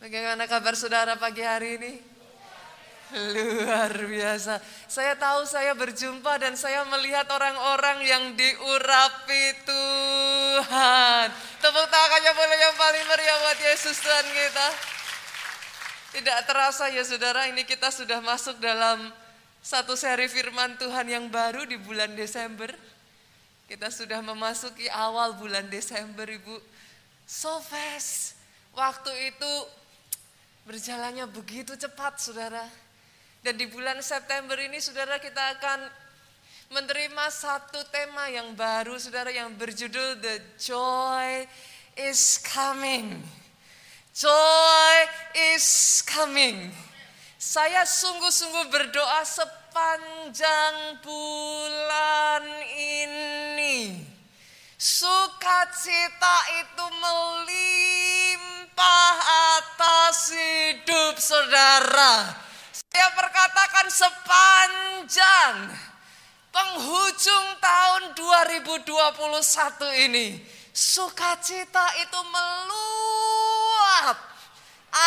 Bagaimana kabar saudara pagi hari ini? Luar biasa. Saya tahu saya berjumpa dan saya melihat orang-orang yang diurapi Tuhan. Tepuk tangannya boleh yang paling meriah buat Yesus Tuhan kita. Tidak terasa ya saudara, ini kita sudah masuk dalam satu seri firman Tuhan yang baru di bulan Desember. Kita sudah memasuki awal bulan Desember Ibu. So fast. Waktu itu Berjalannya begitu cepat saudara. Dan di bulan September ini saudara kita akan menerima satu tema yang baru saudara yang berjudul The Joy is Coming. Joy is coming. Saya sungguh-sungguh berdoa sepanjang bulan ini. Sukacita itu melimpah atas hidup saudara. Saya perkatakan sepanjang penghujung tahun 2021 ini. Sukacita itu meluap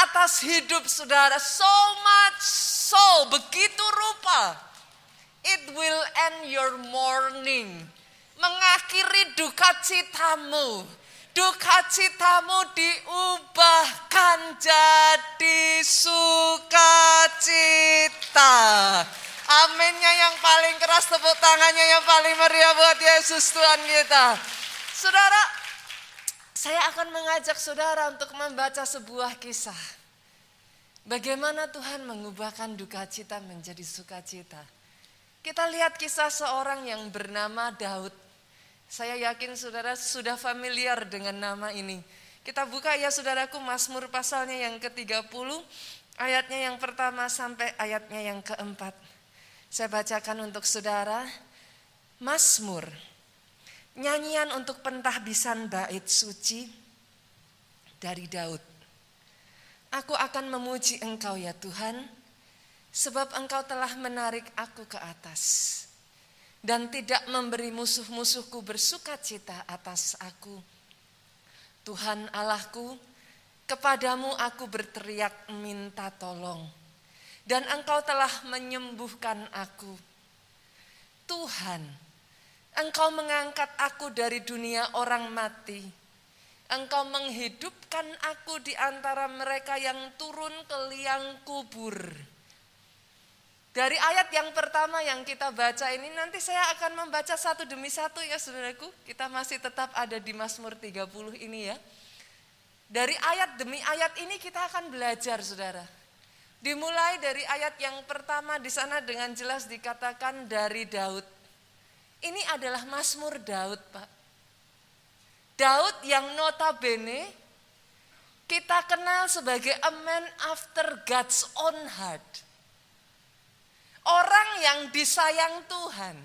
atas hidup saudara. So much so, begitu rupa. It will end your morning mengakhiri duka citamu. Duka citamu diubahkan jadi sukacita. Aminnya yang paling keras, tepuk tangannya yang paling meriah buat Yesus Tuhan kita. Saudara, saya akan mengajak saudara untuk membaca sebuah kisah. Bagaimana Tuhan mengubahkan duka cita menjadi sukacita. Kita lihat kisah seorang yang bernama Daud. Saya yakin saudara sudah familiar dengan nama ini. Kita buka ya saudaraku Mazmur pasalnya yang ke-30, ayatnya yang pertama sampai ayatnya yang keempat. Saya bacakan untuk saudara. Mazmur, nyanyian untuk pentahbisan bait suci dari Daud. Aku akan memuji engkau ya Tuhan, sebab engkau telah menarik aku ke atas dan tidak memberi musuh-musuhku bersuka cita atas aku. Tuhan Allahku, kepadamu aku berteriak minta tolong, dan engkau telah menyembuhkan aku. Tuhan, engkau mengangkat aku dari dunia orang mati. Engkau menghidupkan aku di antara mereka yang turun ke liang kubur dari ayat yang pertama yang kita baca ini nanti saya akan membaca satu demi satu ya saudaraku. Kita masih tetap ada di Mazmur 30 ini ya. Dari ayat demi ayat ini kita akan belajar saudara. Dimulai dari ayat yang pertama di sana dengan jelas dikatakan dari Daud. Ini adalah Mazmur Daud Pak. Daud yang notabene kita kenal sebagai a man after God's own heart Orang yang disayang Tuhan.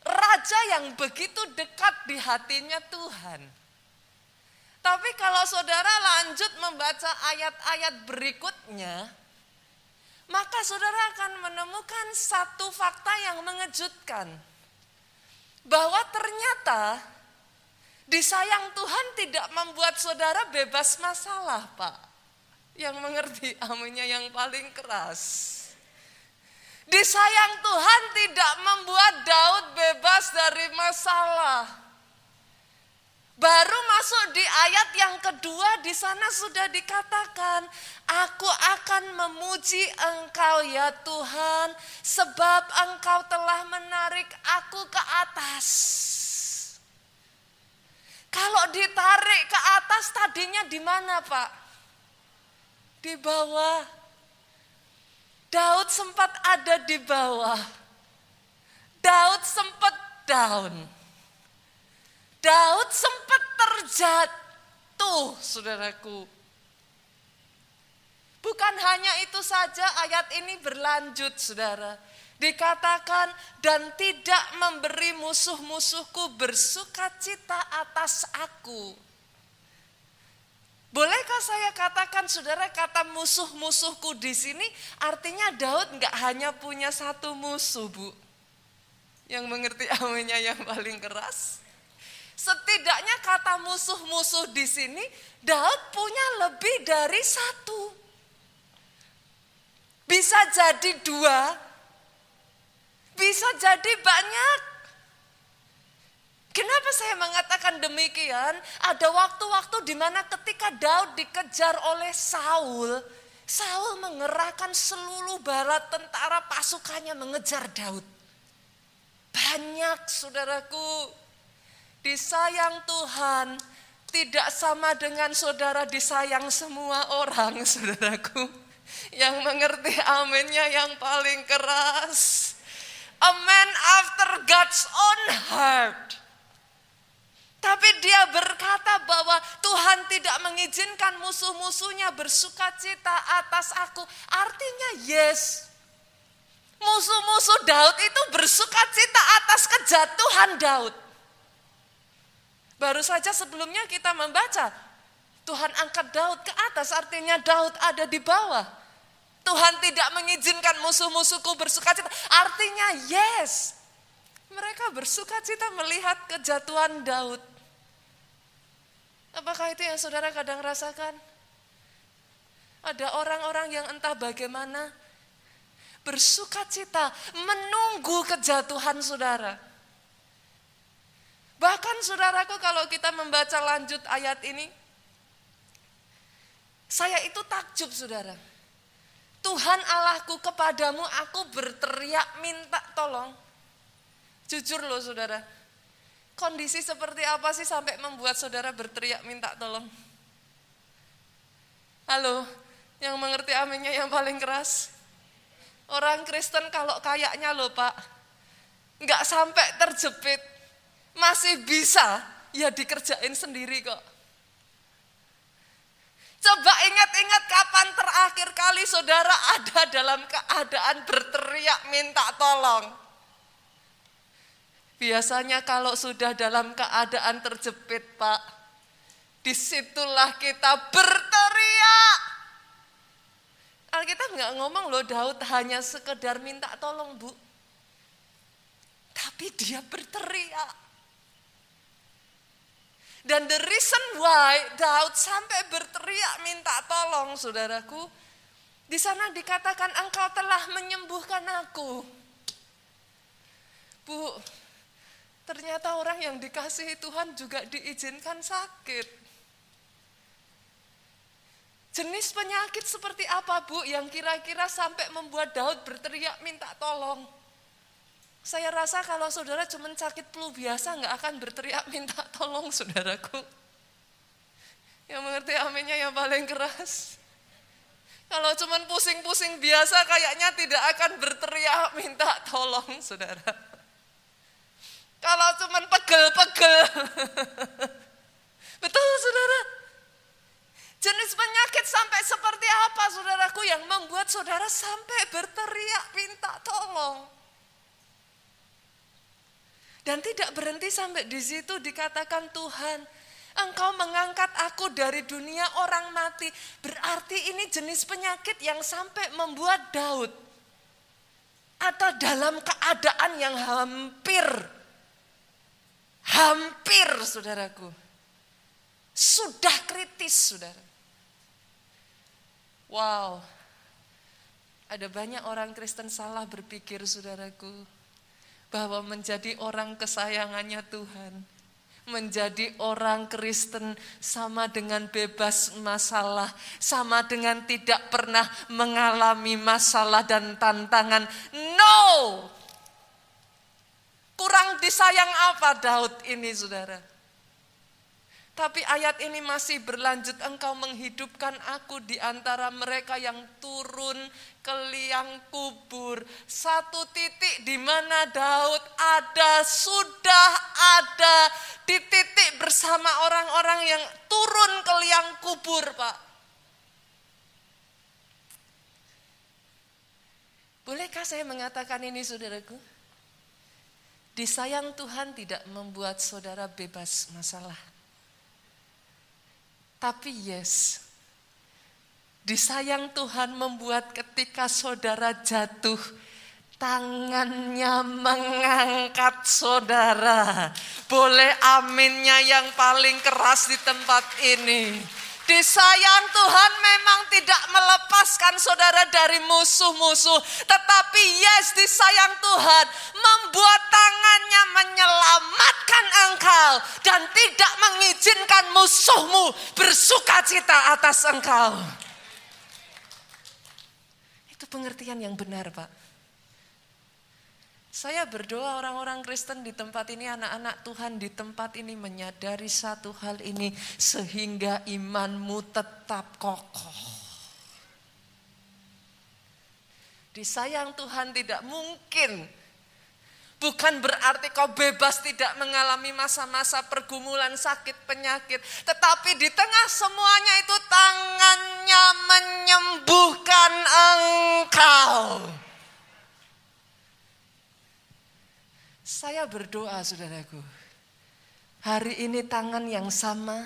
Raja yang begitu dekat di hatinya Tuhan. Tapi kalau saudara lanjut membaca ayat-ayat berikutnya, maka saudara akan menemukan satu fakta yang mengejutkan. Bahwa ternyata disayang Tuhan tidak membuat saudara bebas masalah, Pak. Yang mengerti aminnya yang paling keras. Disayang Tuhan tidak membuat Daud bebas dari masalah. Baru masuk di ayat yang kedua di sana sudah dikatakan, aku akan memuji engkau ya Tuhan sebab engkau telah menarik aku ke atas. Kalau ditarik ke atas tadinya di mana Pak? Di bawah. Daud sempat ada di bawah. Daud sempat down. Daud sempat terjatuh, saudaraku. Bukan hanya itu saja ayat ini berlanjut, saudara. Dikatakan dan tidak memberi musuh-musuhku bersuka cita atas aku. Bolehkah saya katakan saudara kata musuh-musuhku di sini artinya Daud nggak hanya punya satu musuh bu. Yang mengerti aminnya yang paling keras. Setidaknya kata musuh-musuh di sini, Daud punya lebih dari satu. Bisa jadi dua, bisa jadi banyak. Kenapa saya mengatakan demikian? Ada waktu-waktu di mana ketika Daud dikejar oleh Saul, Saul mengerahkan seluruh bala tentara pasukannya mengejar Daud. Banyak saudaraku, disayang Tuhan tidak sama dengan saudara disayang semua orang saudaraku. Yang mengerti aminnya yang paling keras. A man after God's own heart. Tapi dia berkata bahwa Tuhan tidak mengizinkan musuh-musuhnya bersuka cita atas aku. Artinya yes. Musuh-musuh Daud itu bersuka cita atas kejatuhan Daud. Baru saja sebelumnya kita membaca, Tuhan angkat Daud ke atas, artinya Daud ada di bawah. Tuhan tidak mengizinkan musuh-musuhku bersuka cita. Artinya yes, mereka bersuka cita melihat kejatuhan Daud. Apakah itu yang saudara kadang rasakan? Ada orang-orang yang entah bagaimana bersuka cita menunggu kejatuhan saudara. Bahkan saudaraku kalau kita membaca lanjut ayat ini, saya itu takjub saudara. Tuhan Allahku kepadamu aku berteriak minta tolong. Jujur loh saudara, Kondisi seperti apa sih sampai membuat saudara berteriak minta tolong? Halo, yang mengerti aminnya yang paling keras? Orang Kristen kalau kayaknya loh pak, nggak sampai terjepit, masih bisa ya dikerjain sendiri kok. Coba ingat-ingat kapan terakhir kali saudara ada dalam keadaan berteriak minta tolong. Biasanya kalau sudah dalam keadaan terjepit Pak, di situlah kita berteriak. Alkitab nggak ngomong loh Daud hanya sekedar minta tolong bu. Tapi dia berteriak. Dan the reason why Daud sampai berteriak minta tolong saudaraku. Di sana dikatakan engkau telah menyembuhkan aku. Bu, Ternyata orang yang dikasihi Tuhan juga diizinkan sakit. Jenis penyakit seperti apa Bu yang kira-kira sampai membuat Daud berteriak minta tolong? Saya rasa kalau saudara cuma sakit flu biasa nggak akan berteriak minta tolong saudaraku. Yang mengerti aminnya yang paling keras. Kalau cuma pusing-pusing biasa kayaknya tidak akan berteriak minta tolong saudara. Kalau cuman pegel-pegel. Betul saudara? Jenis penyakit sampai seperti apa saudaraku yang membuat saudara sampai berteriak minta tolong. Dan tidak berhenti sampai di situ dikatakan Tuhan, Engkau mengangkat aku dari dunia orang mati. Berarti ini jenis penyakit yang sampai membuat Daud atau dalam keadaan yang hampir Hampir saudaraku. Sudah kritis saudara. Wow. Ada banyak orang Kristen salah berpikir saudaraku. Bahwa menjadi orang kesayangannya Tuhan. Menjadi orang Kristen sama dengan bebas masalah. Sama dengan tidak pernah mengalami masalah dan tantangan. No! Kurang disayang apa Daud ini saudara? Tapi ayat ini masih berlanjut, engkau menghidupkan aku di antara mereka yang turun ke liang kubur. Satu titik di mana Daud ada, sudah ada di titik bersama orang-orang yang turun ke liang kubur Pak. Bolehkah saya mengatakan ini saudaraku? Disayang Tuhan tidak membuat saudara bebas masalah. Tapi yes, disayang Tuhan membuat ketika saudara jatuh tangannya mengangkat saudara. Boleh aminnya yang paling keras di tempat ini. Disayang Tuhan memang tidak melepaskan saudara dari musuh-musuh. Tetapi yes disayang Tuhan membuat tangannya menyelamatkan engkau. Dan tidak mengizinkan musuhmu bersuka cita atas engkau. Itu pengertian yang benar Pak. Saya berdoa orang-orang Kristen di tempat ini, anak-anak Tuhan di tempat ini menyadari satu hal ini sehingga imanmu tetap kokoh. Disayang Tuhan tidak mungkin Bukan berarti kau bebas tidak mengalami masa-masa pergumulan sakit penyakit. Tetapi di tengah semuanya itu tangannya menyembuhkan engkau. Saya berdoa saudaraku. Hari ini tangan yang sama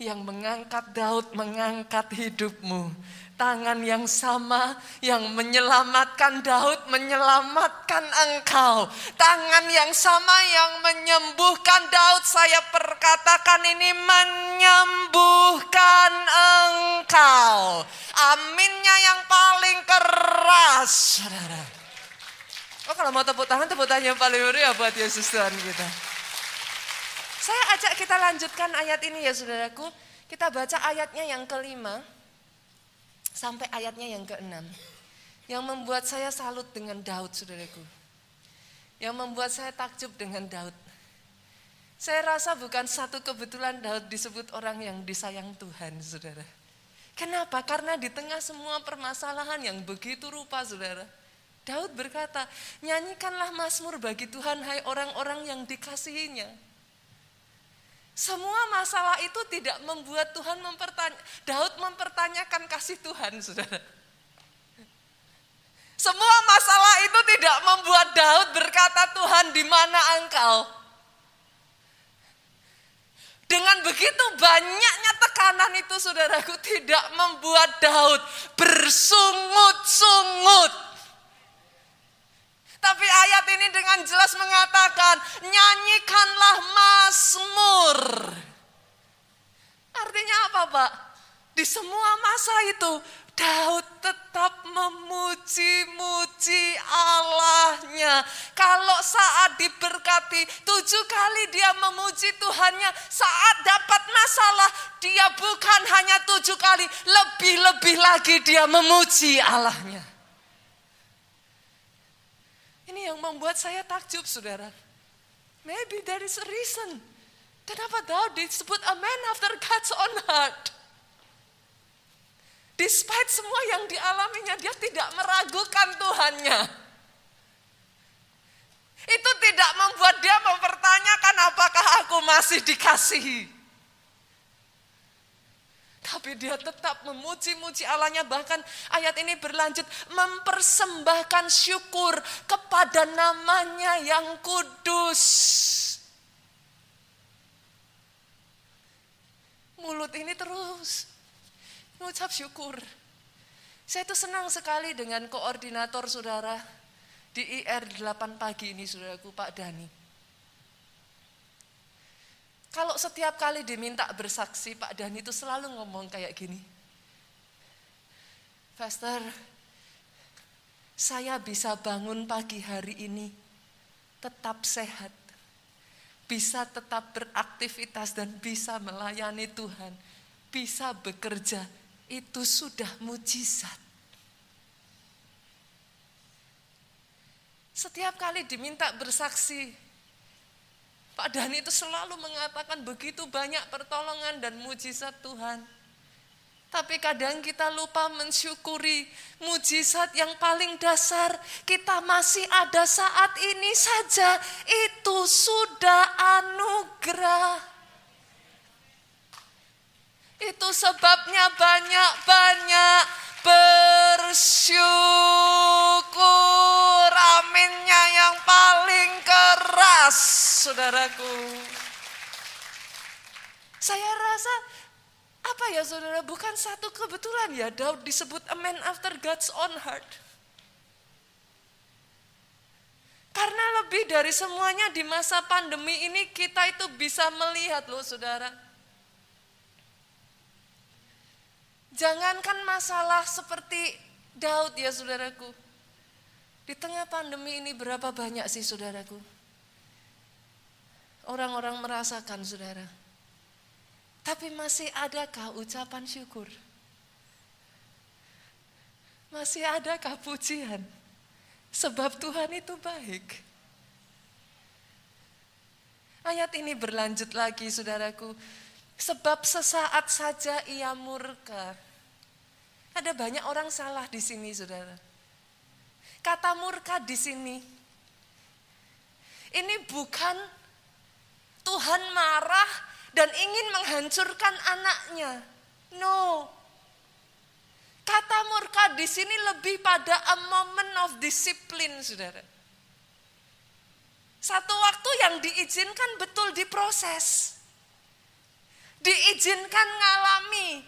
yang mengangkat Daud mengangkat hidupmu. Tangan yang sama yang menyelamatkan Daud menyelamatkan engkau. Tangan yang sama yang menyembuhkan Daud saya perkatakan ini menyembuhkan engkau. Aminnya yang paling keras saudara. Oh kalau mau tepuk tangan, tepuk tangan yang paling meriah buat Yesus Tuhan kita. Saya ajak kita lanjutkan ayat ini ya saudaraku. Kita baca ayatnya yang kelima sampai ayatnya yang keenam. Yang membuat saya salut dengan Daud saudaraku. Yang membuat saya takjub dengan Daud. Saya rasa bukan satu kebetulan Daud disebut orang yang disayang Tuhan saudara. Kenapa? Karena di tengah semua permasalahan yang begitu rupa saudara Daud berkata, nyanyikanlah mazmur bagi Tuhan hai orang-orang yang dikasihinya. Semua masalah itu tidak membuat Tuhan mempertanya, Daud mempertanyakan kasih Tuhan, saudara. Semua masalah itu tidak membuat Daud berkata, Tuhan di mana engkau? Dengan begitu banyaknya tekanan itu saudaraku tidak membuat Daud bersungut-sungut tapi ayat ini dengan jelas mengatakan, nyanyikanlah Mazmur. Artinya apa Pak? Di semua masa itu, Daud tetap memuji-muji Allahnya. Kalau saat diberkati, tujuh kali dia memuji Tuhannya. Saat dapat masalah, dia bukan hanya tujuh kali, lebih-lebih lagi dia memuji Allahnya. Ini yang membuat saya takjub, saudara. Maybe there is a reason. Kenapa Daud disebut a man after God's own heart? Despite semua yang dialaminya, dia tidak meragukan Tuhannya. Itu tidak membuat dia mempertanyakan apakah aku masih dikasihi. Tapi dia tetap memuji-muji Allahnya bahkan ayat ini berlanjut mempersembahkan syukur kepada namanya yang kudus. Mulut ini terus mengucap syukur. Saya itu senang sekali dengan koordinator saudara di IR 8 pagi ini saudaraku Pak Dani. Kalau setiap kali diminta bersaksi, Pak Dani itu selalu ngomong kayak gini. Pastor, saya bisa bangun pagi hari ini tetap sehat. Bisa tetap beraktivitas dan bisa melayani Tuhan. Bisa bekerja, itu sudah mujizat. Setiap kali diminta bersaksi, Pak Dani itu selalu mengatakan begitu banyak pertolongan dan mujizat Tuhan. Tapi kadang kita lupa mensyukuri mujizat yang paling dasar. Kita masih ada saat ini saja. Itu sudah anugerah. Itu sebabnya banyak-banyak bersyukur. Aminnya yang paling keras, saudaraku. Saya rasa apa ya saudara, bukan satu kebetulan ya Daud disebut a man after God's own heart. Karena lebih dari semuanya di masa pandemi ini kita itu bisa melihat loh saudara. Jangankan masalah seperti Daud ya saudaraku. Di tengah pandemi ini berapa banyak sih saudaraku? Orang-orang merasakan saudara. Tapi masih adakah ucapan syukur? Masih adakah pujian? Sebab Tuhan itu baik. Ayat ini berlanjut lagi saudaraku. Sebab sesaat saja ia murka. Ada banyak orang salah di sini saudara. Kata murka di sini. Ini bukan Tuhan marah dan ingin menghancurkan anaknya. No, Kata murka di sini lebih pada a moment of discipline, saudara. Satu waktu yang diizinkan betul diproses. Diizinkan ngalami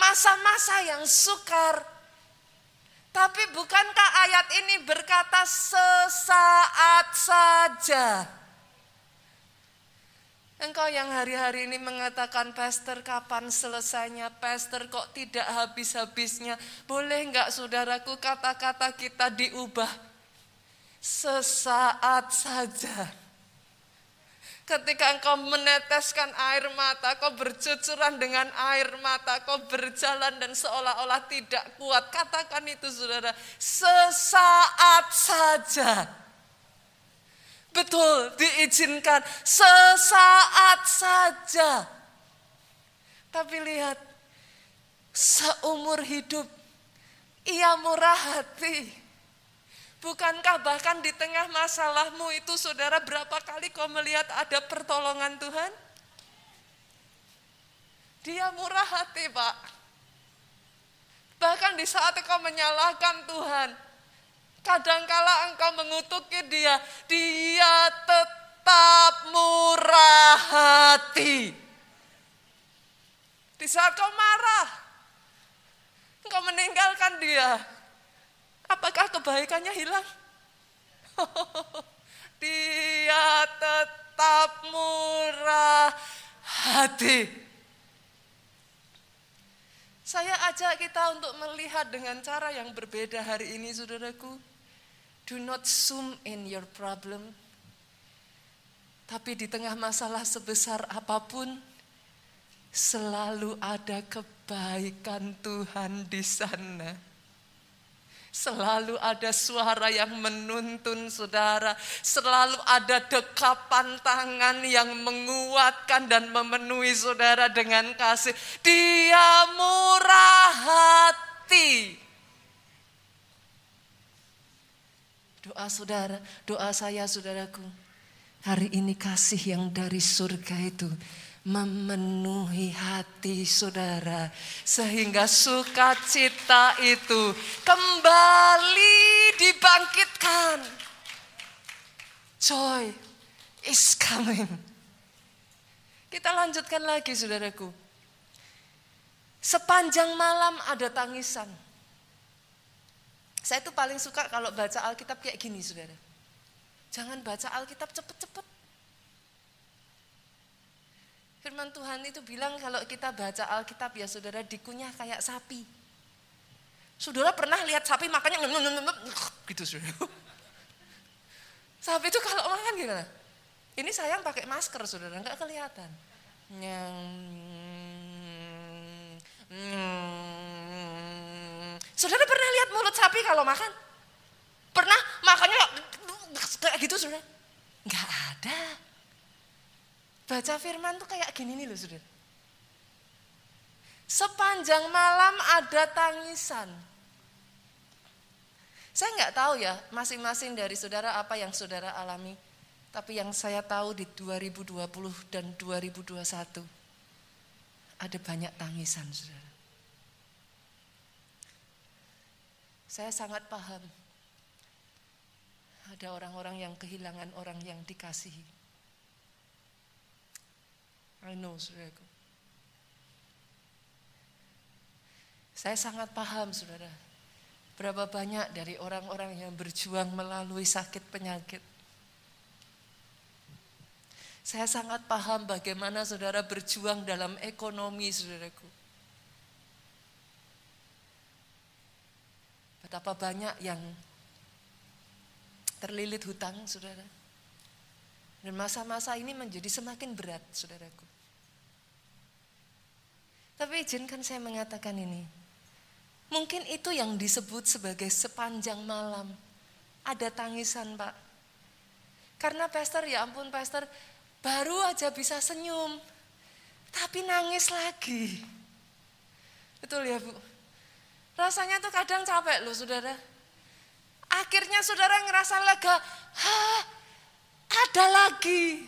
masa-masa yang sukar. Tapi bukankah ayat ini berkata sesaat saja? Engkau yang hari-hari ini mengatakan, Pastor kapan selesainya? Pastor kok tidak habis-habisnya? Boleh enggak saudaraku kata-kata kita diubah? Sesaat saja. Ketika engkau meneteskan air mata, kau bercucuran dengan air mata, kau berjalan dan seolah-olah tidak kuat. Katakan itu saudara, sesaat saja Betul, diizinkan sesaat saja. Tapi lihat, seumur hidup ia murah hati. Bukankah bahkan di tengah masalahmu itu saudara berapa kali kau melihat ada pertolongan Tuhan? Dia murah hati pak. Bahkan di saat kau menyalahkan Tuhan, Kadangkala engkau mengutuki dia, dia tetap murah hati. Di saat kau marah, engkau meninggalkan dia. Apakah kebaikannya hilang? dia tetap murah hati. Saya ajak kita untuk melihat dengan cara yang berbeda hari ini, saudaraku. Do not zoom in your problem. Tapi di tengah masalah sebesar apa pun, selalu ada kebaikan Tuhan di sana. Selalu ada suara yang menuntun saudara. Selalu ada dekapan tangan yang menguatkan dan memenuhi saudara dengan kasih. Dia murah hati. Doa saudara, doa saya saudaraku. Hari ini kasih yang dari surga itu memenuhi hati saudara. Sehingga sukacita itu kembali dibangkitkan. Joy is coming. Kita lanjutkan lagi saudaraku. Sepanjang malam ada tangisan. Saya tuh paling suka kalau baca Alkitab kayak gini, saudara. Jangan baca Alkitab cepet-cepet. Firman Tuhan itu bilang kalau kita baca Alkitab ya saudara dikunyah kayak sapi. Saudara pernah lihat sapi makannya gitu saudara. Sapi itu kalau makan gimana? Ini sayang pakai masker saudara, nggak kelihatan. Nyang, Saudara pernah lihat mulut sapi kalau makan? Pernah makannya kayak gitu saudara? Enggak ada. Baca firman tuh kayak gini nih loh saudara. Sepanjang malam ada tangisan. Saya nggak tahu ya masing-masing dari saudara apa yang saudara alami. Tapi yang saya tahu di 2020 dan 2021 ada banyak tangisan saudara. Saya sangat paham. Ada orang-orang yang kehilangan orang yang dikasihi. I know, saudaraku. Saya sangat paham, saudara. Berapa banyak dari orang-orang yang berjuang melalui sakit penyakit. Saya sangat paham bagaimana saudara berjuang dalam ekonomi saudaraku. Betapa banyak yang terlilit hutang saudara. Dan masa-masa ini menjadi semakin berat saudaraku. Tapi izinkan saya mengatakan ini. Mungkin itu yang disebut sebagai sepanjang malam. Ada tangisan pak. Karena pastor ya ampun pastor baru aja bisa senyum. Tapi nangis lagi. Betul ya bu? Rasanya tuh kadang capek loh saudara. Akhirnya saudara ngerasa lega. Hah, ada lagi.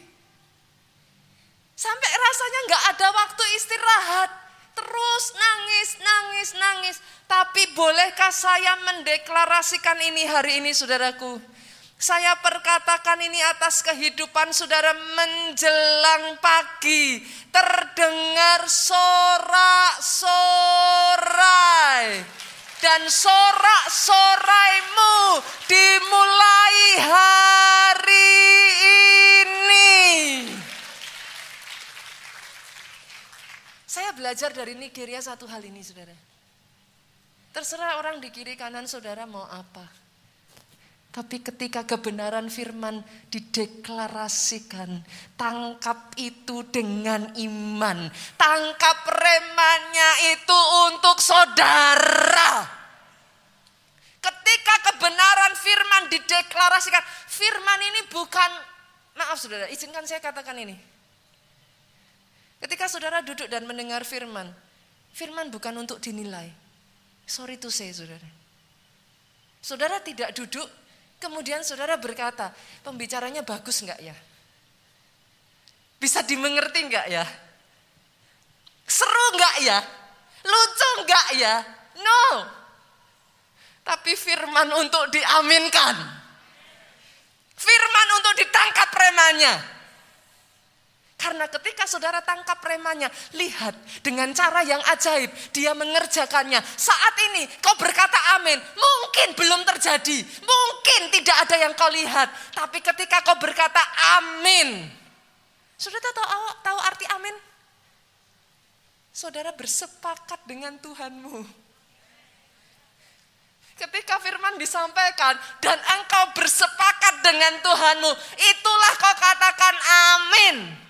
Sampai rasanya nggak ada waktu istirahat. Terus nangis, nangis, nangis. Tapi bolehkah saya mendeklarasikan ini hari ini saudaraku? Saya perkatakan ini atas kehidupan saudara menjelang pagi. Terdengar sorak-sorai. Dan sorak-soraimu dimulai hari ini. Saya belajar dari Nigeria satu hal ini saudara. Terserah orang di kiri kanan saudara mau apa. Tapi ketika kebenaran firman dideklarasikan, tangkap itu dengan iman. Tangkap remannya itu untuk saudara. Ketika kebenaran firman dideklarasikan, firman ini bukan, maaf saudara, izinkan saya katakan ini. Ketika saudara duduk dan mendengar firman, firman bukan untuk dinilai. Sorry to say saudara. Saudara tidak duduk, kemudian saudara berkata, pembicaranya bagus enggak ya? Bisa dimengerti enggak ya? Seru enggak ya? Lucu enggak ya? No. Tapi firman untuk diaminkan. Firman untuk ditangkap remanya. Karena ketika saudara tangkap remanya, lihat dengan cara yang ajaib, dia mengerjakannya. Saat ini kau berkata amin, mungkin belum terjadi, mungkin tidak ada yang kau lihat. Tapi ketika kau berkata amin, saudara tahu, tahu arti amin? Saudara bersepakat dengan Tuhanmu. Ketika firman disampaikan dan engkau bersepakat dengan Tuhanmu, itulah kau katakan amin.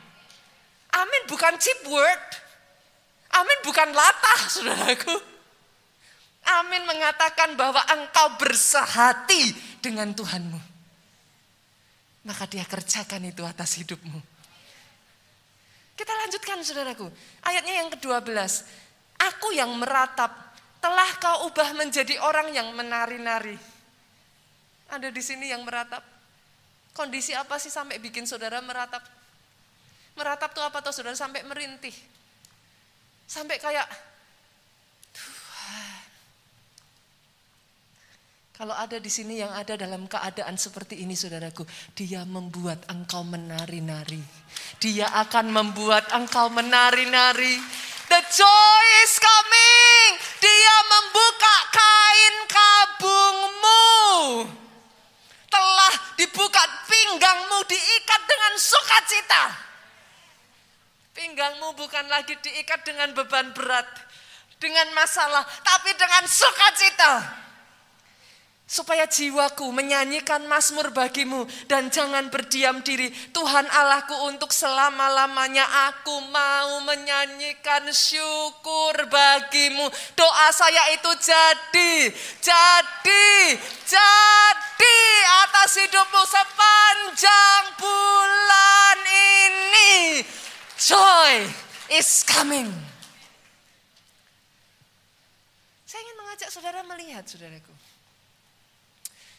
Amin bukan cheap word. Amin bukan latah, saudaraku. Amin mengatakan bahwa engkau bersehati dengan Tuhanmu. Maka dia kerjakan itu atas hidupmu. Kita lanjutkan saudaraku. Ayatnya yang ke-12. Aku yang meratap, telah kau ubah menjadi orang yang menari-nari. Ada di sini yang meratap. Kondisi apa sih sampai bikin saudara meratap? Meratap tuh apa tuh saudara sampai merintih. Sampai kayak Tuhan. Kalau ada di sini yang ada dalam keadaan seperti ini saudaraku, dia membuat engkau menari-nari. Dia akan membuat engkau menari-nari. The joy is coming. Dia membuka kain kabungmu. Telah dibuka pinggangmu diikat dengan sukacita. Pinggangmu bukan lagi diikat dengan beban berat, dengan masalah, tapi dengan sukacita. Supaya jiwaku menyanyikan mazmur bagimu dan jangan berdiam diri. Tuhan Allahku untuk selama-lamanya aku mau menyanyikan syukur bagimu. Doa saya itu jadi, jadi, jadi atas hidupmu sepanjang bulan ini. Joy is coming. Saya ingin mengajak saudara melihat, saudaraku.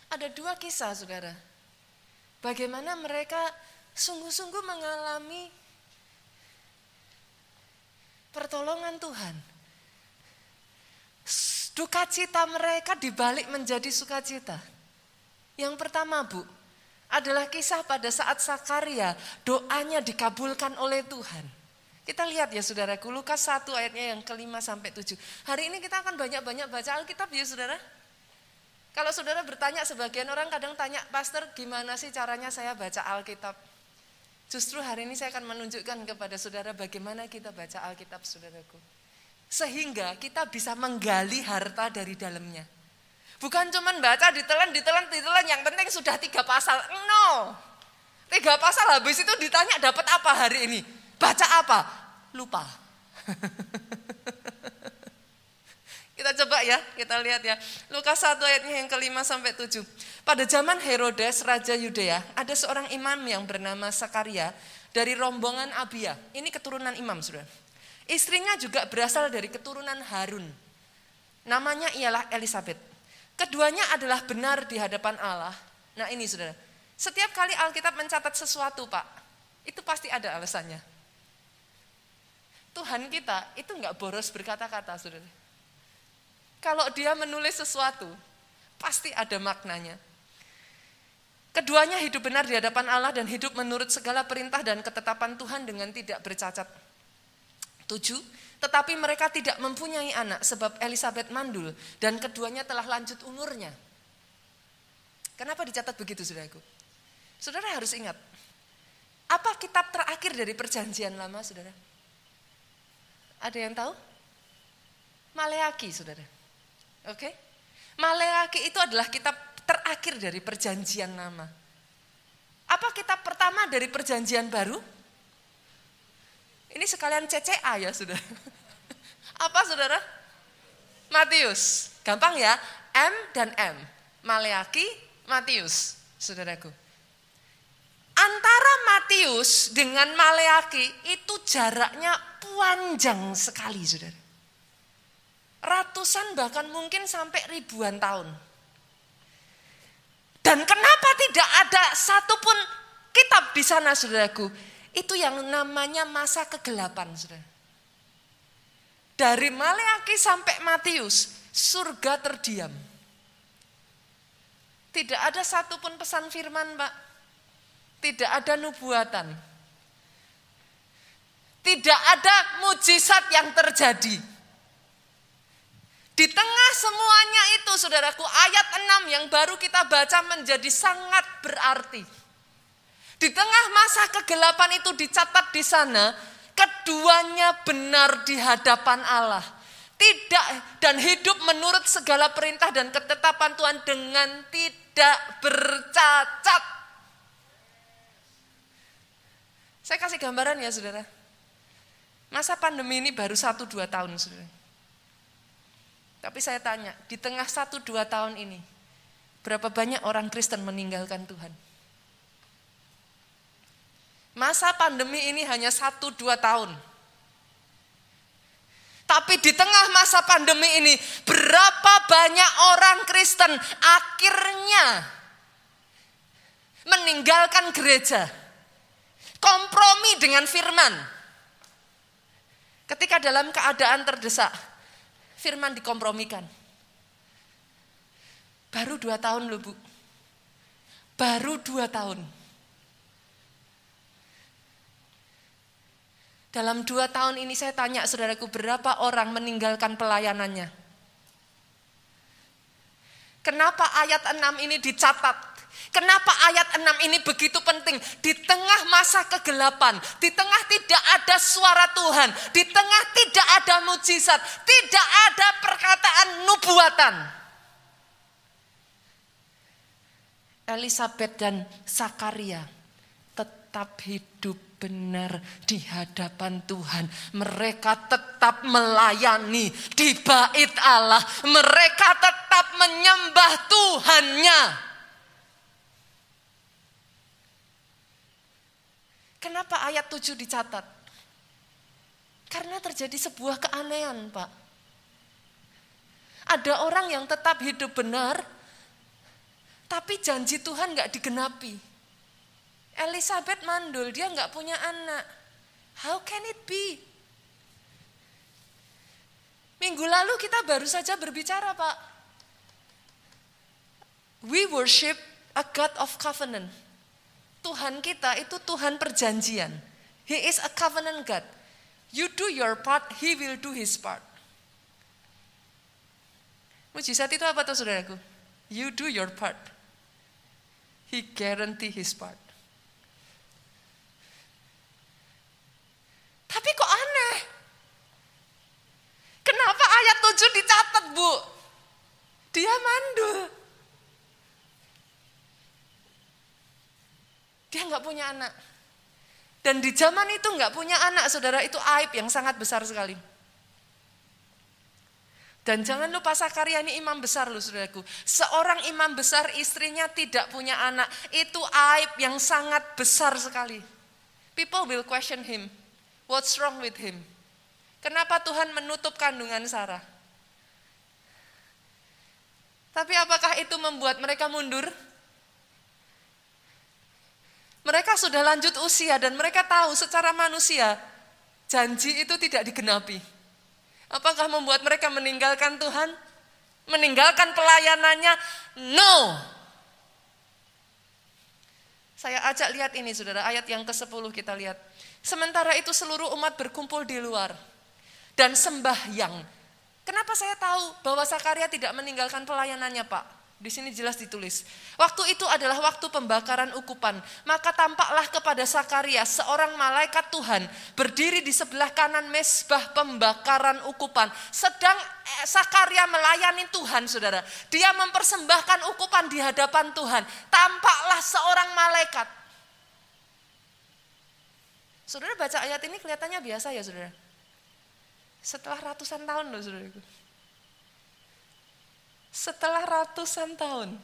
Ada dua kisah, saudara. Bagaimana mereka sungguh-sungguh mengalami pertolongan Tuhan. Duka cita mereka dibalik menjadi sukacita. Yang pertama, Bu, adalah kisah pada saat Sakaria doanya dikabulkan oleh Tuhan. Kita lihat ya saudaraku, Lukas 1 ayatnya yang kelima sampai tujuh. Hari ini kita akan banyak-banyak baca Alkitab ya saudara. Kalau saudara bertanya, sebagian orang kadang tanya, Pastor gimana sih caranya saya baca Alkitab? Justru hari ini saya akan menunjukkan kepada saudara bagaimana kita baca Alkitab saudaraku. Sehingga kita bisa menggali harta dari dalamnya. Bukan cuma baca ditelan, ditelan, ditelan, yang penting sudah tiga pasal. No. Tiga pasal habis itu ditanya dapat apa hari ini? Baca apa? Lupa. Kita coba ya, kita lihat ya. Lukas 1 ayatnya yang kelima sampai tujuh. Pada zaman Herodes, Raja Yudea, ada seorang imam yang bernama Sakaria dari rombongan Abia. Ini keturunan imam, sudah. Istrinya juga berasal dari keturunan Harun. Namanya ialah Elizabeth. Keduanya adalah benar di hadapan Allah. Nah ini saudara, setiap kali Alkitab mencatat sesuatu pak, itu pasti ada alasannya. Tuhan kita itu nggak boros berkata-kata saudara. Kalau dia menulis sesuatu, pasti ada maknanya. Keduanya hidup benar di hadapan Allah dan hidup menurut segala perintah dan ketetapan Tuhan dengan tidak bercacat. Tujuh, tetapi mereka tidak mempunyai anak sebab Elizabeth mandul dan keduanya telah lanjut umurnya. Kenapa dicatat begitu saudaraku? Saudara harus ingat, apa kitab terakhir dari perjanjian lama saudara? Ada yang tahu? Maleaki saudara. Oke? Maleaki itu adalah kitab terakhir dari perjanjian lama. Apa kitab pertama dari perjanjian baru? Ini sekalian CCA ya sudah. Apa saudara? Matius. Gampang ya. M dan M. Maleaki, Matius. Saudaraku. Antara Matius dengan Maleaki itu jaraknya panjang sekali saudara ratusan bahkan mungkin sampai ribuan tahun. Dan kenapa tidak ada satupun kitab di sana saudaraku? Itu yang namanya masa kegelapan saudara. Dari Maleaki sampai Matius, surga terdiam. Tidak ada satupun pesan firman pak. Tidak ada nubuatan. Tidak ada mujizat yang terjadi. Di tengah semuanya itu saudaraku ayat 6 yang baru kita baca menjadi sangat berarti. Di tengah masa kegelapan itu dicatat di sana, keduanya benar di hadapan Allah. Tidak dan hidup menurut segala perintah dan ketetapan Tuhan dengan tidak bercacat. Saya kasih gambaran ya saudara. Masa pandemi ini baru satu dua tahun saudara. Tapi saya tanya, di tengah satu dua tahun ini, berapa banyak orang Kristen meninggalkan Tuhan? Masa pandemi ini hanya satu dua tahun. Tapi di tengah masa pandemi ini, berapa banyak orang Kristen akhirnya meninggalkan gereja, kompromi dengan firman. Ketika dalam keadaan terdesak, firman dikompromikan. Baru dua tahun loh bu. Baru dua tahun. Dalam dua tahun ini saya tanya saudaraku berapa orang meninggalkan pelayanannya. Kenapa ayat 6 ini dicatat? Kenapa ayat 6 ini begitu penting? Di tengah masa kegelapan, di tengah tidak ada suara Tuhan, di tengah tidak ada mujizat, tidak ada perkataan nubuatan. Elizabeth dan Sakaria tetap hidup benar di hadapan Tuhan. Mereka tetap melayani di bait Allah. Mereka tetap menyembah Tuhannya. Kenapa ayat 7 dicatat? Karena terjadi sebuah keanehan, Pak. Ada orang yang tetap hidup benar, tapi janji Tuhan nggak digenapi. Elizabeth mandul, dia nggak punya anak. How can it be? Minggu lalu kita baru saja berbicara, Pak. We worship a God of covenant. Tuhan kita itu Tuhan perjanjian. He is a covenant God. You do your part, He will do His part. Mujizat itu apa tuh saudaraku? You do your part. He guarantee his part. Tapi kok aneh? Kenapa ayat 7 dicatat, Bu? Dia mandul. Dia nggak punya anak. Dan di zaman itu nggak punya anak, saudara, itu aib yang sangat besar sekali. Dan jangan lupa Sakaria ini imam besar loh saudaraku. Seorang imam besar istrinya tidak punya anak. Itu aib yang sangat besar sekali. People will question him. What's wrong with him? Kenapa Tuhan menutup kandungan Sarah? Tapi apakah itu membuat mereka mundur? Mereka sudah lanjut usia dan mereka tahu secara manusia janji itu tidak digenapi. Apakah membuat mereka meninggalkan Tuhan? Meninggalkan pelayanannya? No. Saya ajak lihat ini saudara, ayat yang ke-10 kita lihat. Sementara itu seluruh umat berkumpul di luar dan sembahyang. Kenapa saya tahu bahwa Sakaria tidak meninggalkan pelayanannya Pak? Di sini jelas ditulis. Waktu itu adalah waktu pembakaran ukupan. Maka tampaklah kepada Sakaria seorang malaikat Tuhan berdiri di sebelah kanan mesbah pembakaran ukupan. Sedang eh, Sakaria melayani Tuhan, saudara. Dia mempersembahkan ukupan di hadapan Tuhan. Tampaklah seorang malaikat. Saudara baca ayat ini kelihatannya biasa ya, saudara. Setelah ratusan tahun loh, saudara. Setelah ratusan tahun,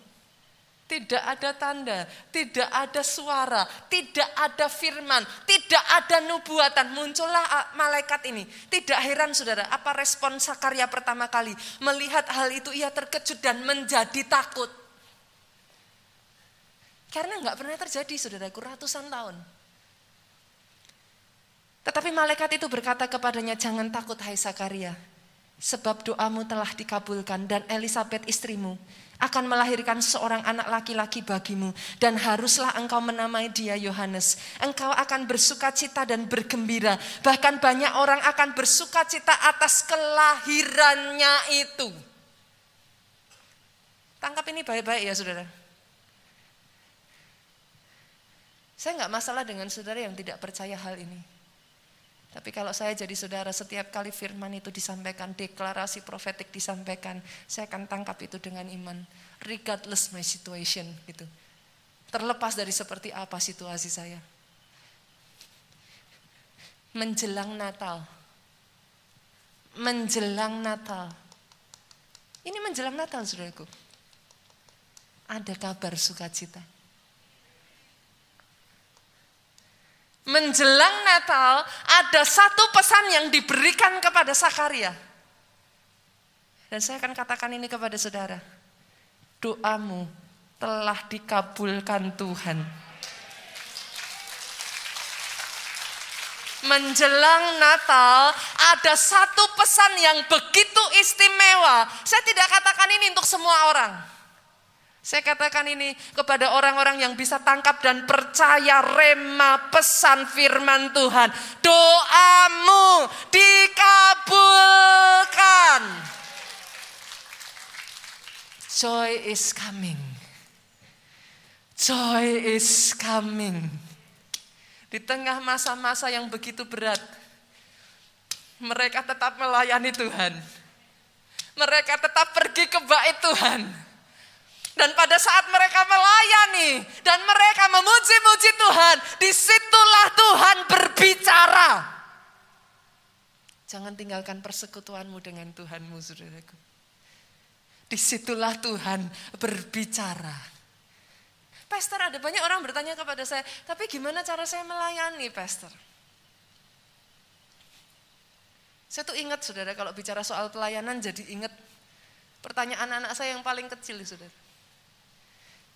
tidak ada tanda, tidak ada suara, tidak ada firman, tidak ada nubuatan. Muncullah malaikat ini. Tidak heran saudara, apa respon Sakaria pertama kali. Melihat hal itu ia terkejut dan menjadi takut. Karena nggak pernah terjadi saudaraku ratusan tahun. Tetapi malaikat itu berkata kepadanya, jangan takut hai Sakaria sebab doamu telah dikabulkan dan Elizabeth istrimu akan melahirkan seorang anak laki-laki bagimu dan haruslah engkau menamai dia Yohanes. Engkau akan bersuka cita dan bergembira. Bahkan banyak orang akan bersuka cita atas kelahirannya itu. Tangkap ini baik-baik ya saudara. Saya nggak masalah dengan saudara yang tidak percaya hal ini. Tapi kalau saya jadi saudara setiap kali firman itu disampaikan, deklarasi profetik disampaikan, saya akan tangkap itu dengan iman. Regardless my situation gitu. Terlepas dari seperti apa situasi saya. Menjelang Natal. Menjelang Natal. Ini menjelang Natal saudaraku. Ada kabar sukacita. Menjelang Natal ada satu pesan yang diberikan kepada Sakaria. Dan saya akan katakan ini kepada saudara. Doamu telah dikabulkan Tuhan. Menjelang Natal ada satu pesan yang begitu istimewa. Saya tidak katakan ini untuk semua orang. Saya katakan ini kepada orang-orang yang bisa tangkap dan percaya rema pesan firman Tuhan. Doamu dikabulkan. Joy is coming. Joy is coming. Di tengah masa-masa yang begitu berat, mereka tetap melayani Tuhan. Mereka tetap pergi ke bait Tuhan dan pada saat mereka melayani dan mereka memuji-muji Tuhan, di situlah Tuhan berbicara. Jangan tinggalkan persekutuanmu dengan Tuhanmu, saudaraku. Di situlah Tuhan berbicara. Pastor, ada banyak orang bertanya kepada saya, tapi gimana cara saya melayani, Pastor? Saya tuh ingat, saudara, kalau bicara soal pelayanan, jadi ingat pertanyaan anak saya yang paling kecil, saudara.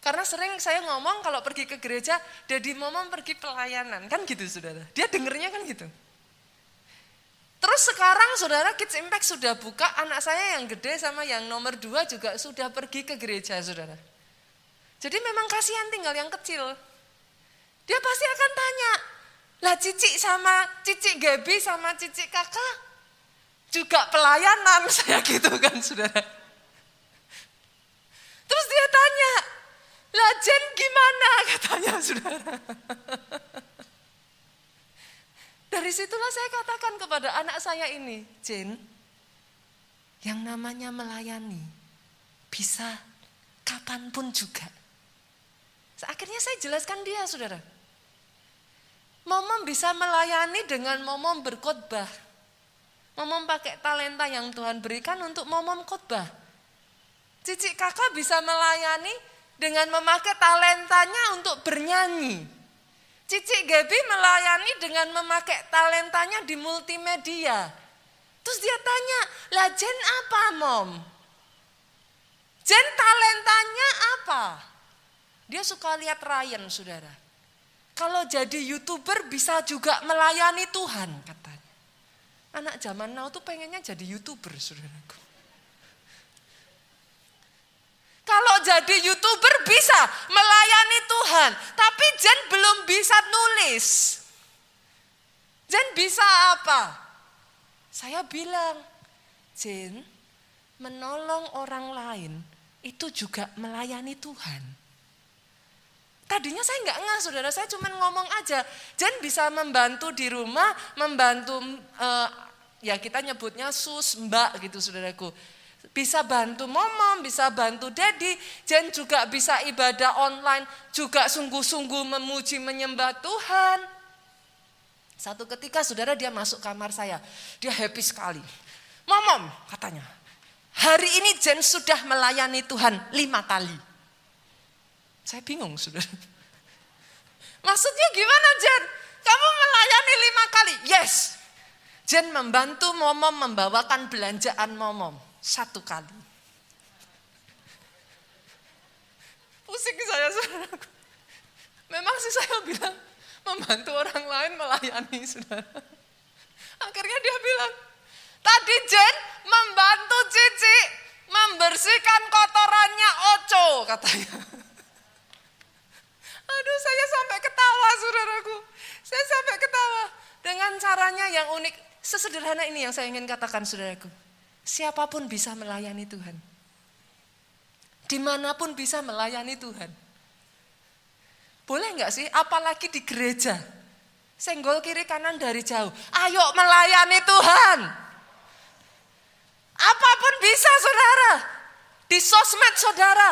Karena sering saya ngomong kalau pergi ke gereja, jadi momom pergi pelayanan. Kan gitu saudara. Dia dengernya kan gitu. Terus sekarang saudara Kids Impact sudah buka, anak saya yang gede sama yang nomor dua juga sudah pergi ke gereja saudara. Jadi memang kasihan tinggal yang kecil. Dia pasti akan tanya, lah cici sama cici Gaby sama cici kakak juga pelayanan saya gitu kan saudara. Terus dia Jen gimana katanya saudara. Dari situlah saya katakan kepada anak saya ini, Jen, yang namanya melayani bisa kapan pun juga. Akhirnya saya jelaskan dia, saudara. Momom bisa melayani dengan momom berkhotbah. Momom pakai talenta yang Tuhan berikan untuk momom khotbah. Cici kakak bisa melayani dengan memakai talentanya untuk bernyanyi. Cici Gaby melayani dengan memakai talentanya di multimedia. Terus dia tanya, lah Jen apa mom? Jen talentanya apa? Dia suka lihat Ryan saudara. Kalau jadi youtuber bisa juga melayani Tuhan katanya. Anak zaman now tuh pengennya jadi youtuber saudaraku. Kalau jadi youtuber bisa melayani Tuhan. Tapi Jen belum bisa nulis. Jen bisa apa? Saya bilang, Jen menolong orang lain itu juga melayani Tuhan. Tadinya saya nggak ngah saudara, saya cuma ngomong aja. Jen bisa membantu di rumah, membantu, uh, ya kita nyebutnya sus, mbak gitu saudaraku bisa bantu momom, bisa bantu daddy, Jen juga bisa ibadah online, juga sungguh-sungguh memuji menyembah Tuhan. Satu ketika saudara dia masuk kamar saya, dia happy sekali. Momom katanya, hari ini Jen sudah melayani Tuhan lima kali. Saya bingung saudara. Maksudnya gimana Jen? Kamu melayani lima kali? Yes. Jen membantu momom membawakan belanjaan momom. Satu kali. Pusing saya saudaraku. Memang sih saya bilang membantu orang lain melayani saudara. Akhirnya dia bilang, tadi Jen membantu Cici membersihkan kotorannya Oco katanya. Aduh saya sampai ketawa saudaraku. Saya sampai ketawa. Dengan caranya yang unik. Sesederhana ini yang saya ingin katakan saudaraku. Siapa pun bisa melayani Tuhan. Di mana pun bisa melayani Tuhan. Boleh nggak sih? Apalagi di gereja. Senggol kiri kanan dari jauh. Ayo melayani Tuhan. Apa pun bisa saudara. Di sosmed saudara.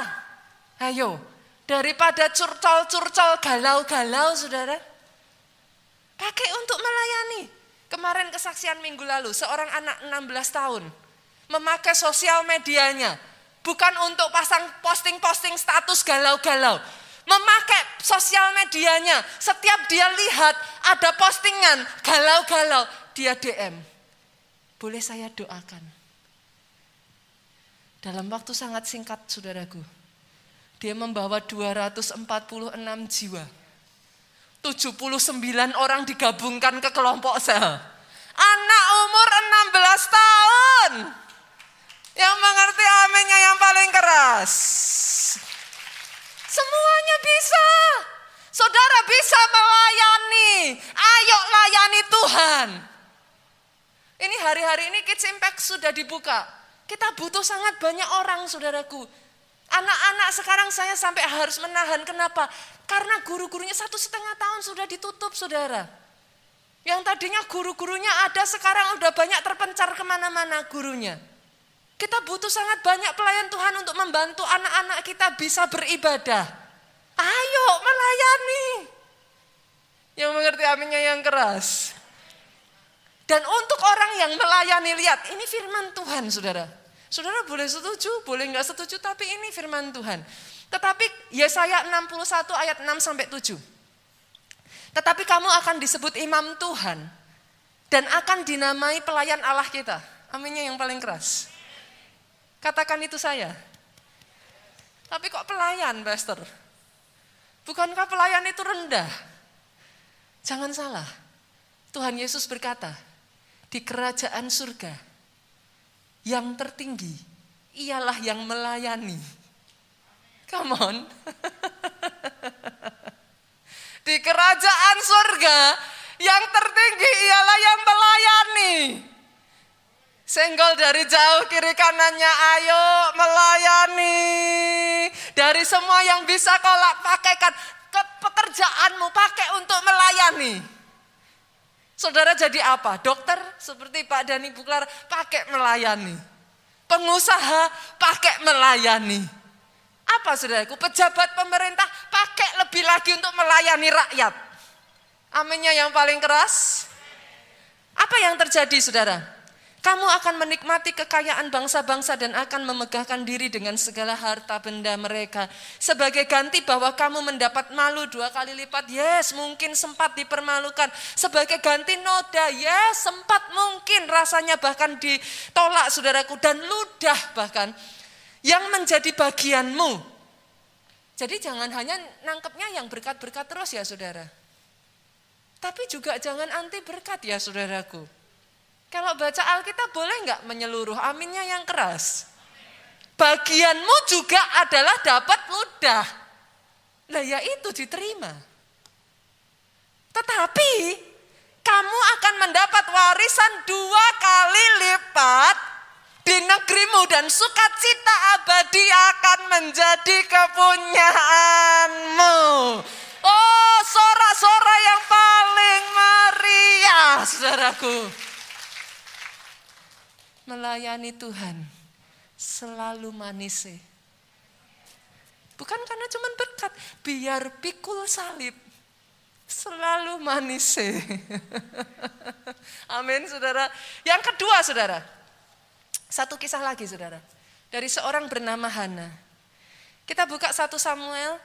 Ayo. Daripada curcol-curcol galau-galau saudara. Pakai untuk melayani. Kemarin kesaksian minggu lalu. Seorang anak 16 tahun memakai sosial medianya. Bukan untuk pasang posting-posting status galau-galau. Memakai sosial medianya. Setiap dia lihat ada postingan galau-galau. Dia DM. Boleh saya doakan? Dalam waktu sangat singkat saudaraku. Dia membawa 246 jiwa. 79 orang digabungkan ke kelompok sel. Anak umur 16 tahun. Yang mengerti aminnya yang paling keras. Semuanya bisa. Saudara bisa melayani. Ayo layani Tuhan. Ini hari-hari ini Kids Impact sudah dibuka. Kita butuh sangat banyak orang saudaraku. Anak-anak sekarang saya sampai harus menahan. Kenapa? Karena guru-gurunya satu setengah tahun sudah ditutup saudara. Yang tadinya guru-gurunya ada sekarang udah banyak terpencar ke mana-mana gurunya. Kita butuh sangat banyak pelayan Tuhan untuk membantu anak-anak kita bisa beribadah. Ayo melayani. Yang mengerti aminnya yang keras. Dan untuk orang yang melayani, lihat ini firman Tuhan saudara. Saudara boleh setuju, boleh nggak setuju, tapi ini firman Tuhan. Tetapi Yesaya 61 ayat 6 sampai 7. Tetapi kamu akan disebut imam Tuhan dan akan dinamai pelayan Allah kita. Aminnya yang paling keras. Katakan itu saya. Tapi kok pelayan, Pastor? Bukankah pelayan itu rendah? Jangan salah. Tuhan Yesus berkata, di kerajaan surga yang tertinggi ialah yang melayani. Come on. di kerajaan surga yang tertinggi ialah yang melayani. Senggol dari jauh kiri kanannya, ayo melayani. Dari semua yang bisa kau pakaikan ke pekerjaanmu, pakai untuk melayani. Saudara jadi apa? Dokter seperti Pak Dani Buklar pakai melayani. Pengusaha pakai melayani. Apa saudaraku? Pejabat pemerintah pakai lebih lagi untuk melayani rakyat. Aminnya yang paling keras. Apa yang terjadi saudara? Kamu akan menikmati kekayaan bangsa-bangsa dan akan memegahkan diri dengan segala harta benda mereka. Sebagai ganti bahwa kamu mendapat malu dua kali lipat. Yes, mungkin sempat dipermalukan. Sebagai ganti noda, yes, sempat mungkin rasanya bahkan ditolak saudaraku. Dan ludah bahkan yang menjadi bagianmu. Jadi jangan hanya nangkepnya yang berkat-berkat terus ya saudara. Tapi juga jangan anti berkat ya saudaraku. Kalau baca Alkitab boleh nggak menyeluruh? Aminnya yang keras. Bagianmu juga adalah dapat ludah. Nah ya itu diterima. Tetapi kamu akan mendapat warisan dua kali lipat di negerimu dan sukacita abadi akan menjadi kepunyaanmu. Oh, sorak-sorak yang paling meriah, saudaraku melayani Tuhan selalu manis. Bukan karena cuma berkat, biar pikul salib selalu manis. Amin, saudara. Yang kedua, saudara, satu kisah lagi, saudara, dari seorang bernama Hana. Kita buka satu Samuel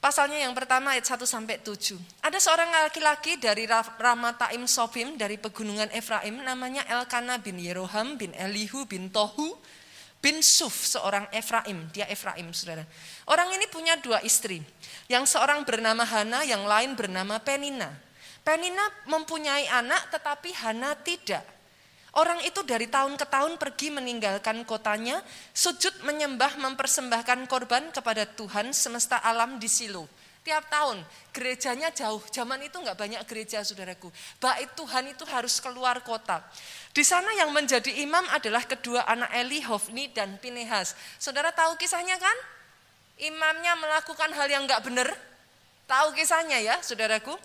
Pasalnya yang pertama ayat 1 sampai 7. Ada seorang laki-laki dari Ramataim Sofim dari pegunungan Efraim namanya Elkana bin Yeroham bin Elihu bin Tohu bin Suf seorang Efraim. Dia Efraim Saudara. Orang ini punya dua istri. Yang seorang bernama Hana, yang lain bernama Penina. Penina mempunyai anak tetapi Hana tidak. Orang itu dari tahun ke tahun pergi meninggalkan kotanya, sujud menyembah mempersembahkan korban kepada Tuhan semesta alam di Silo. Tiap tahun gerejanya jauh, zaman itu nggak banyak gereja saudaraku. Baik Tuhan itu harus keluar kota. Di sana yang menjadi imam adalah kedua anak Eli, Hofni dan Pinehas. Saudara tahu kisahnya kan? Imamnya melakukan hal yang nggak benar. Tahu kisahnya ya saudaraku?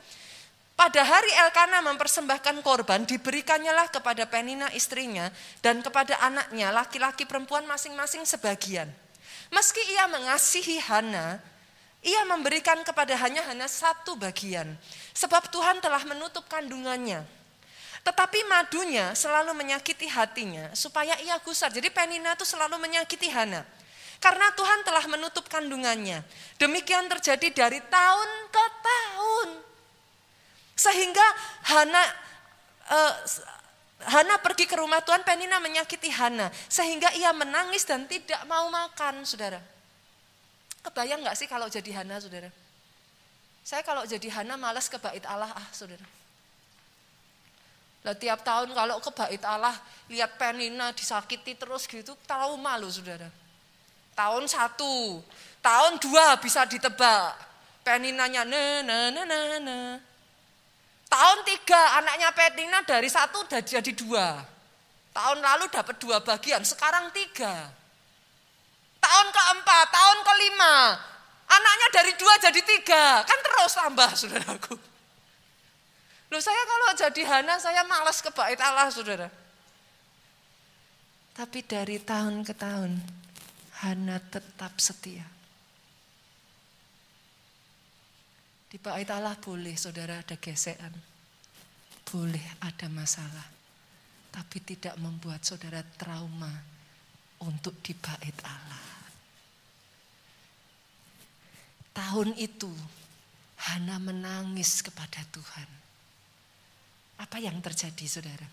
Pada hari Elkana mempersembahkan korban, diberikannya kepada Penina istrinya dan kepada anaknya, laki-laki perempuan masing-masing sebagian. Meski ia mengasihi Hana, ia memberikan kepada hanya hanya satu bagian. Sebab Tuhan telah menutup kandungannya. Tetapi madunya selalu menyakiti hatinya supaya ia gusar. Jadi Penina itu selalu menyakiti Hana. Karena Tuhan telah menutup kandungannya. Demikian terjadi dari tahun ke tahun. Sehingga Hana uh, Hana pergi ke rumah Tuhan, Penina menyakiti Hana. Sehingga ia menangis dan tidak mau makan, saudara. Kebayang nggak sih kalau jadi Hana, saudara? Saya kalau jadi Hana malas ke bait Allah, ah saudara. Lah tiap tahun kalau ke bait Allah, lihat Penina disakiti terus gitu, tahu malu, saudara. Tahun satu, tahun dua bisa ditebak. Peninanya, nah, nah, nah, nah, nah. Tahun tiga anaknya Petina dari satu udah jadi dua. Tahun lalu dapat dua bagian, sekarang tiga. Tahun keempat, tahun kelima, anaknya dari dua jadi tiga. Kan terus tambah saudaraku. Loh saya kalau jadi Hana saya malas ke bait Allah saudara. Tapi dari tahun ke tahun Hana tetap setia. Di bait Allah boleh saudara ada gesekan. Boleh ada masalah. Tapi tidak membuat saudara trauma untuk di bait Allah. Tahun itu Hana menangis kepada Tuhan. Apa yang terjadi saudara?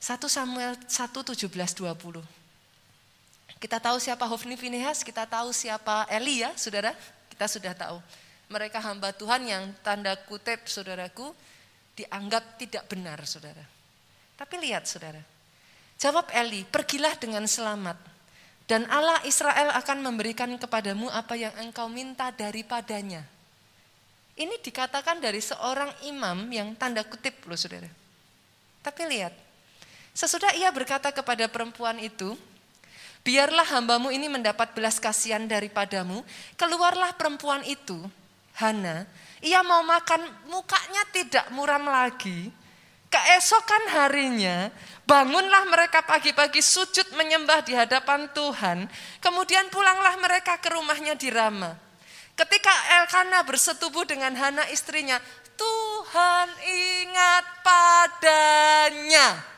1 Samuel 1, 17, 20. Kita tahu siapa Hofni Finehas, kita tahu siapa Eli saudara. Kita sudah tahu. Mereka hamba Tuhan yang tanda kutip saudaraku dianggap tidak benar saudara. Tapi lihat saudara. Jawab Eli, pergilah dengan selamat. Dan Allah Israel akan memberikan kepadamu apa yang engkau minta daripadanya. Ini dikatakan dari seorang imam yang tanda kutip loh saudara. Tapi lihat, sesudah ia berkata kepada perempuan itu, biarlah hambamu ini mendapat belas kasihan daripadamu. Keluarlah perempuan itu, Hana, ia mau makan mukanya tidak muram lagi. Keesokan harinya, bangunlah mereka pagi-pagi sujud menyembah di hadapan Tuhan. Kemudian pulanglah mereka ke rumahnya di Rama. Ketika Elkana bersetubuh dengan Hana istrinya, Tuhan ingat padanya.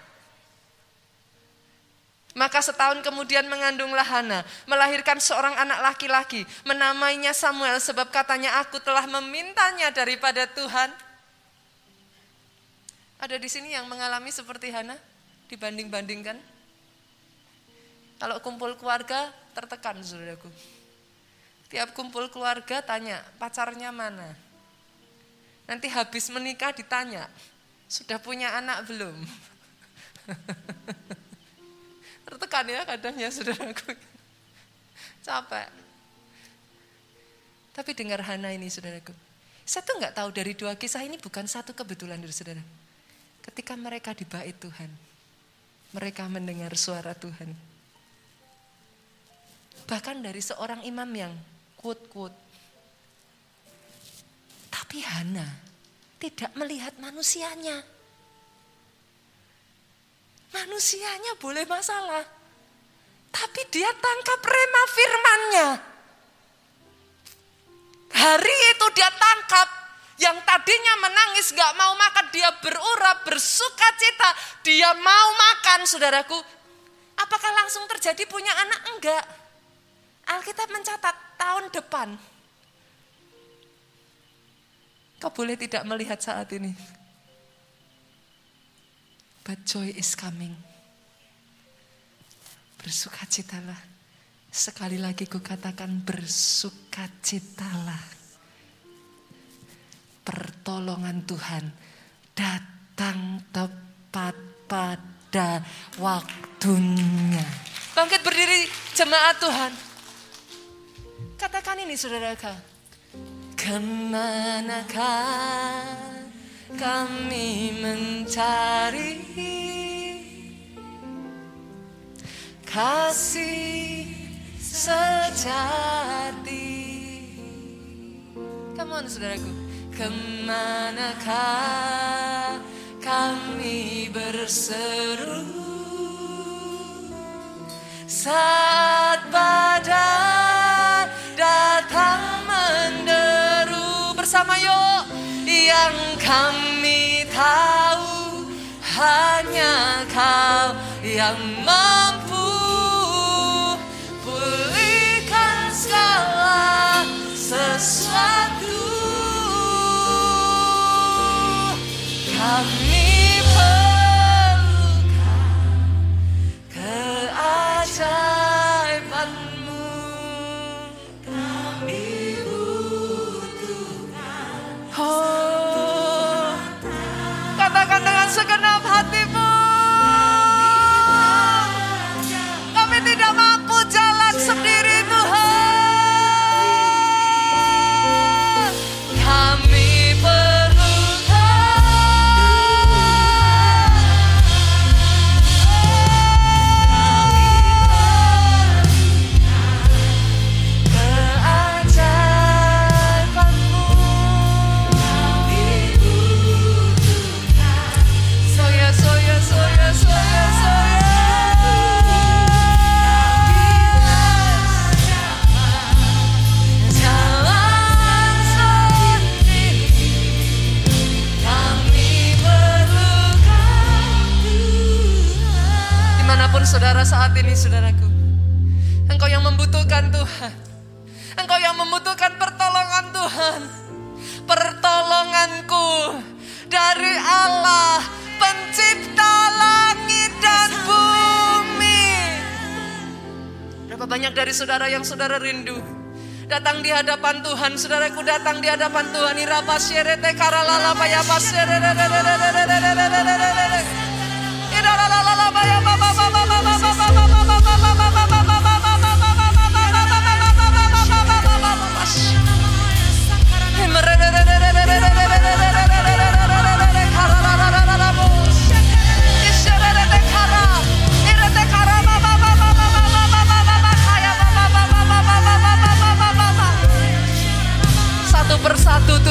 Maka setahun kemudian mengandunglah Hana, melahirkan seorang anak laki-laki, menamainya Samuel sebab katanya aku telah memintanya daripada Tuhan. Ada di sini yang mengalami seperti Hana dibanding-bandingkan? Kalau kumpul keluarga tertekan saudaraku. Tiap kumpul keluarga tanya, pacarnya mana? Nanti habis menikah ditanya, sudah punya anak belum? Tertekan ya kadang ya saudaraku. Capek. Tapi dengar Hana ini saudaraku. Saya tuh nggak tahu dari dua kisah ini bukan satu kebetulan dari saudara. Ketika mereka di bait Tuhan, mereka mendengar suara Tuhan. Bahkan dari seorang imam yang quote-quote. Tapi Hana tidak melihat manusianya. Manusianya boleh masalah. Tapi dia tangkap rema firmannya. Hari itu dia tangkap yang tadinya menangis gak mau makan dia berurap bersuka cita dia mau makan saudaraku apakah langsung terjadi punya anak enggak Alkitab mencatat tahun depan. Kau boleh tidak melihat saat ini. But joy is coming. Bersukacitalah. Sekali lagi ku katakan bersukacitalah. Pertolongan Tuhan datang tepat pada waktunya. Bangkit berdiri jemaat Tuhan. Katakan ini saudara-saudara. Ke manakah kami mencari kasih sejati. Come on saudaraku. Ke manakah kami berseru saat badai yang kami tahu hanya kau yang mampu yang saudara rindu. Datang di hadapan Tuhan, saudaraku datang di hadapan Tuhan. Iraba syerete karalala bayapa syerete. Iralala bayapa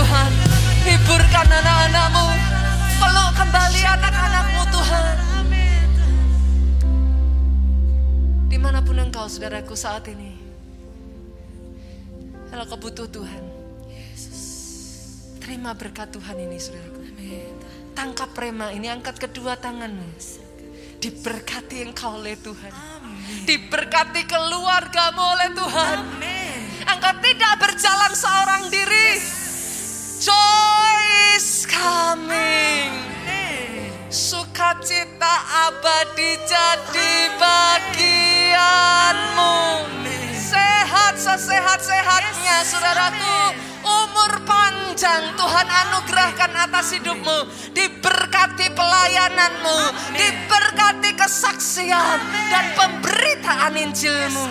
Tuhan Hiburkan anak-anakmu Peluk kembali anak-anakmu Tuhan. Di mana pun engkau saudaraku saat ini. Kalau kau butuh Tuhan Terima berkat Tuhan ini saudaraku. Tangkap rema ini angkat kedua tanganmu Diberkati engkau oleh Tuhan. Diberkati keluargamu oleh Tuhan. Angkat Engkau tidak berjalan seorang diri. Yes. Joy is coming. Sukacita abadi jadi bagianmu. Sehat sesehat-sehatnya saudaraku. Umur panjang Tuhan anugerahkan atas hidupmu. Diberkati pelayananmu. Diberkati kesaksian dan pemberitaan Injilmu.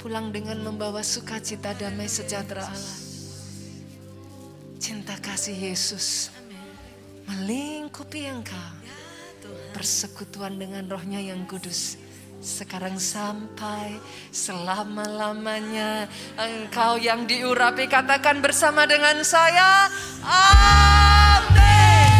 Pulang dengan membawa sukacita damai sejahtera Allah. Cinta kasih Yesus melingkupi engkau. Persekutuan dengan rohnya yang kudus. Sekarang sampai selama-lamanya engkau yang diurapi katakan bersama dengan saya. Amin.